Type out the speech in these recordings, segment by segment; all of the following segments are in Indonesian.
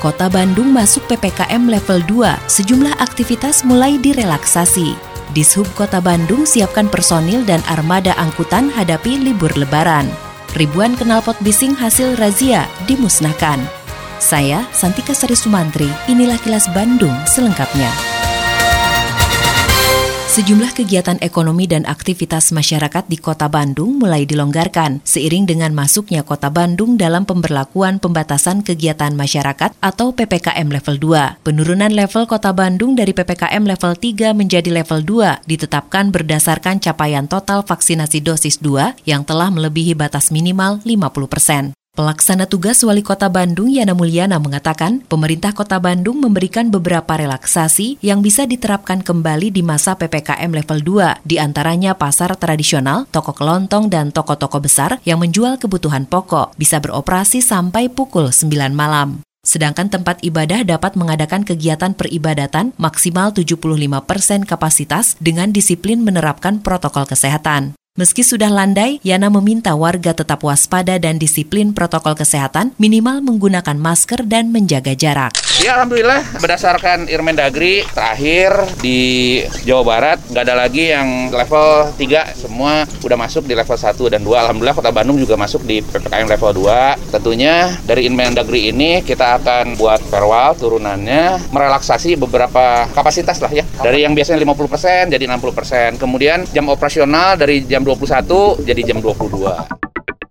Kota Bandung masuk PPKM level 2, sejumlah aktivitas mulai direlaksasi. Dishub Kota Bandung siapkan personil dan armada angkutan hadapi libur lebaran. Ribuan knalpot bising hasil razia dimusnahkan. Saya, Santika Sari Sumantri, inilah kilas Bandung selengkapnya. Sejumlah kegiatan ekonomi dan aktivitas masyarakat di Kota Bandung mulai dilonggarkan seiring dengan masuknya Kota Bandung dalam pemberlakuan pembatasan kegiatan masyarakat atau PPKM level 2. Penurunan level Kota Bandung dari PPKM level 3 menjadi level 2 ditetapkan berdasarkan capaian total vaksinasi dosis 2 yang telah melebihi batas minimal 50 persen. Pelaksana tugas Wali Kota Bandung Yana Mulyana mengatakan, pemerintah Kota Bandung memberikan beberapa relaksasi yang bisa diterapkan kembali di masa PPKM level 2, di antaranya pasar tradisional, toko kelontong, dan toko-toko besar yang menjual kebutuhan pokok bisa beroperasi sampai pukul 9 malam. Sedangkan tempat ibadah dapat mengadakan kegiatan peribadatan maksimal 75% persen kapasitas dengan disiplin menerapkan protokol kesehatan. Meski sudah landai, Yana meminta warga tetap waspada dan disiplin protokol kesehatan, minimal menggunakan masker dan menjaga jarak. Ya Alhamdulillah berdasarkan Irmen Dagri terakhir di Jawa Barat nggak ada lagi yang level 3 semua udah masuk di level 1 dan 2 Alhamdulillah Kota Bandung juga masuk di PPKM level 2 tentunya dari Irmen Dagri ini kita akan buat perwal turunannya merelaksasi beberapa kapasitas lah ya. Dari yang biasanya 50% jadi 60% kemudian jam operasional dari jam 21 jadi jam 22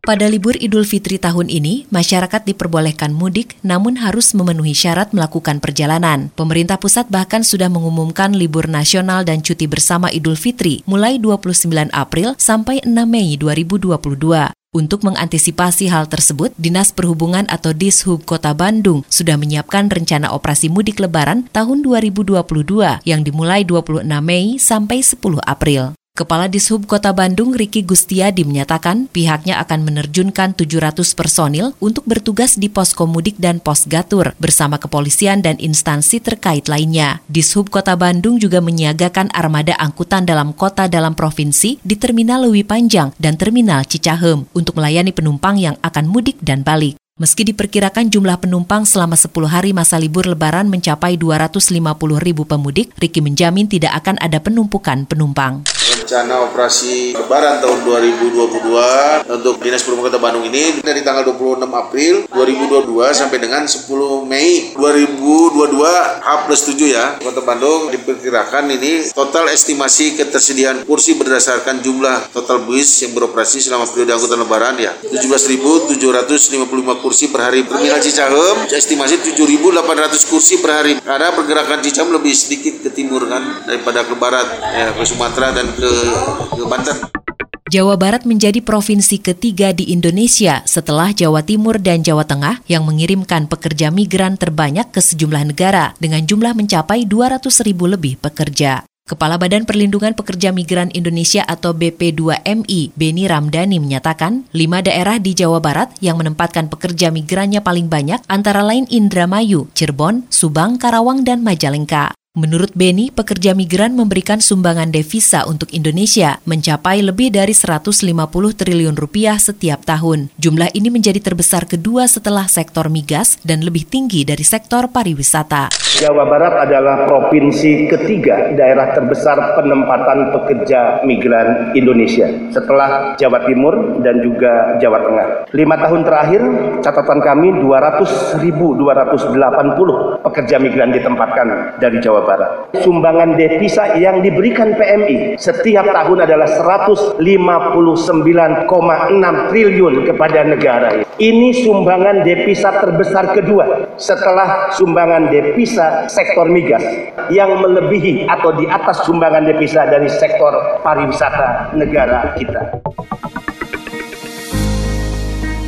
pada libur Idul Fitri tahun ini, masyarakat diperbolehkan mudik namun harus memenuhi syarat melakukan perjalanan. Pemerintah pusat bahkan sudah mengumumkan libur nasional dan cuti bersama Idul Fitri mulai 29 April sampai 6 Mei 2022. Untuk mengantisipasi hal tersebut, Dinas Perhubungan atau Dishub Kota Bandung sudah menyiapkan rencana operasi mudik lebaran tahun 2022 yang dimulai 26 Mei sampai 10 April. Kepala Dishub Kota Bandung Riki Gustiadi menyatakan pihaknya akan menerjunkan 700 personil untuk bertugas di pos komudik dan pos gatur bersama kepolisian dan instansi terkait lainnya. Dishub Kota Bandung juga menyiagakan armada angkutan dalam kota dalam provinsi di Terminal Lewi Panjang dan Terminal Cicahem untuk melayani penumpang yang akan mudik dan balik. Meski diperkirakan jumlah penumpang selama 10 hari masa libur lebaran mencapai 250 ribu pemudik, Riki menjamin tidak akan ada penumpukan penumpang rencana operasi lebaran tahun 2022 untuk Dinas Perhubungan Kota Bandung ini dari tanggal 26 April 2022 sampai dengan 10 Mei 2022 H plus 7 ya. Kota Bandung diperkirakan ini total estimasi ketersediaan kursi berdasarkan jumlah total bus yang beroperasi selama periode angkutan lebaran ya 17.755 kursi per hari. Terminal Cicahem estimasi 7.800 kursi per hari. Karena pergerakan Cicahem lebih sedikit ke timur kan daripada ke barat ya ke Sumatera dan ke Banten. Jawa Barat menjadi provinsi ketiga di Indonesia setelah Jawa Timur dan Jawa Tengah yang mengirimkan pekerja migran terbanyak ke sejumlah negara dengan jumlah mencapai 200 ribu lebih pekerja. Kepala Badan Perlindungan Pekerja Migran Indonesia atau BP2MI, Beni Ramdhani menyatakan, lima daerah di Jawa Barat yang menempatkan pekerja migrannya paling banyak antara lain Indramayu, Cirebon, Subang, Karawang, dan Majalengka. Menurut Beni, pekerja migran memberikan sumbangan devisa untuk Indonesia mencapai lebih dari 150 triliun rupiah setiap tahun. Jumlah ini menjadi terbesar kedua setelah sektor migas dan lebih tinggi dari sektor pariwisata. Jawa Barat adalah provinsi ketiga daerah terbesar penempatan pekerja migran Indonesia setelah Jawa Timur dan juga Jawa Tengah. Lima tahun terakhir, catatan kami 200.280 pekerja migran ditempatkan dari Jawa Barat. Sumbangan devisa yang diberikan PMI setiap tahun adalah 159,6 triliun kepada negara. Ini sumbangan devisa terbesar kedua setelah sumbangan devisa sektor migas yang melebihi atau di atas sumbangan devisa dari sektor pariwisata negara kita.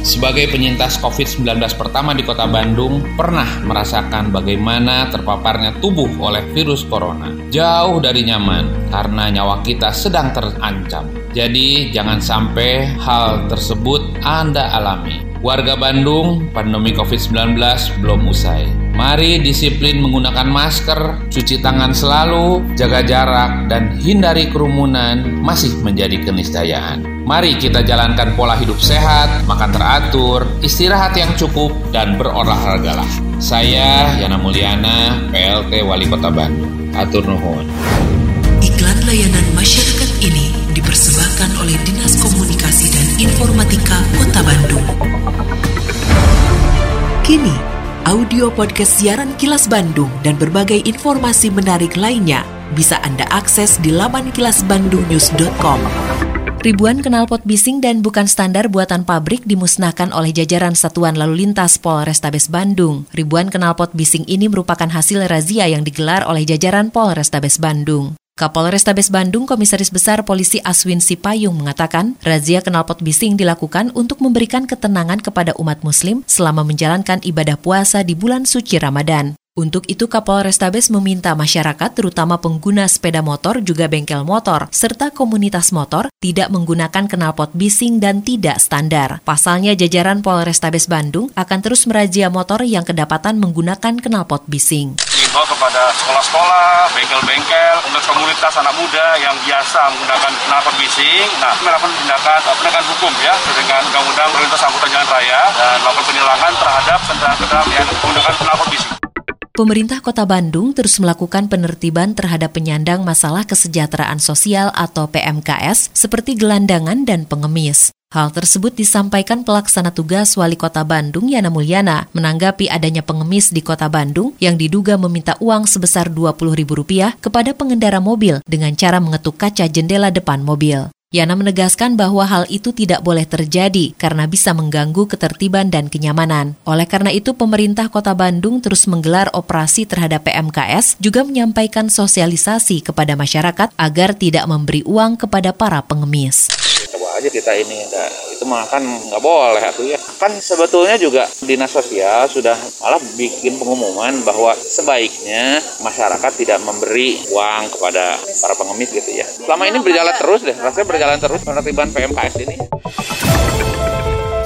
Sebagai penyintas COVID-19 pertama di kota Bandung, pernah merasakan bagaimana terpaparnya tubuh oleh virus corona. Jauh dari nyaman, karena nyawa kita sedang terancam. Jadi, jangan sampai hal tersebut Anda alami. Warga Bandung, pandemi COVID-19 belum usai. Mari disiplin menggunakan masker, cuci tangan selalu, jaga jarak, dan hindari kerumunan masih menjadi keniscayaan. Mari kita jalankan pola hidup sehat, makan teratur, istirahat yang cukup, dan berolahragalah. Saya Yana Mulyana, PLT Wali Kota Bandung. Atur nuhun. Iklan layanan masyarakat ini dipersembahkan oleh Dinas Informatika Kota Bandung. Kini, audio podcast siaran Kilas Bandung dan berbagai informasi menarik lainnya bisa Anda akses di laman kilasbandungnews.com. Ribuan knalpot bising dan bukan standar buatan pabrik dimusnahkan oleh jajaran Satuan Lalu Lintas Polrestabes Bandung. Ribuan knalpot bising ini merupakan hasil razia yang digelar oleh jajaran Polrestabes Bandung. Kapolrestabes Bandung Komisaris Besar Polisi Aswin Sipayung mengatakan, razia knalpot bising dilakukan untuk memberikan ketenangan kepada umat muslim selama menjalankan ibadah puasa di bulan suci Ramadan. Untuk itu Kapolrestabes meminta masyarakat terutama pengguna sepeda motor juga bengkel motor serta komunitas motor tidak menggunakan knalpot bising dan tidak standar. Pasalnya jajaran Polrestabes Bandung akan terus merazia motor yang kedapatan menggunakan knalpot bising. Himbau kepada sekolah-sekolah, bengkel-bengkel, untuk komunitas anak muda yang biasa menggunakan knalpot bising, nah melakukan tindakan penegakan hukum ya dengan undang-undang perlintas angkutan jalan raya dan melakukan penilangan terhadap kendaraan-kendaraan yang menggunakan knalpot bising. Pemerintah Kota Bandung terus melakukan penertiban terhadap penyandang masalah kesejahteraan sosial atau PMKS seperti gelandangan dan pengemis. Hal tersebut disampaikan pelaksana tugas Wali Kota Bandung Yana Mulyana menanggapi adanya pengemis di Kota Bandung yang diduga meminta uang sebesar Rp20.000 kepada pengendara mobil dengan cara mengetuk kaca jendela depan mobil. Yana menegaskan bahwa hal itu tidak boleh terjadi karena bisa mengganggu ketertiban dan kenyamanan. Oleh karena itu, pemerintah Kota Bandung terus menggelar operasi terhadap PMKS, juga menyampaikan sosialisasi kepada masyarakat agar tidak memberi uang kepada para pengemis aja kita ini nah, itu mah kan nggak boleh tuh ya. Kan sebetulnya juga dinas sosial sudah malah bikin pengumuman bahwa sebaiknya masyarakat tidak memberi uang kepada para pengemis gitu ya. Selama ini berjalan terus deh rasanya berjalan terus penertiban PMKS ini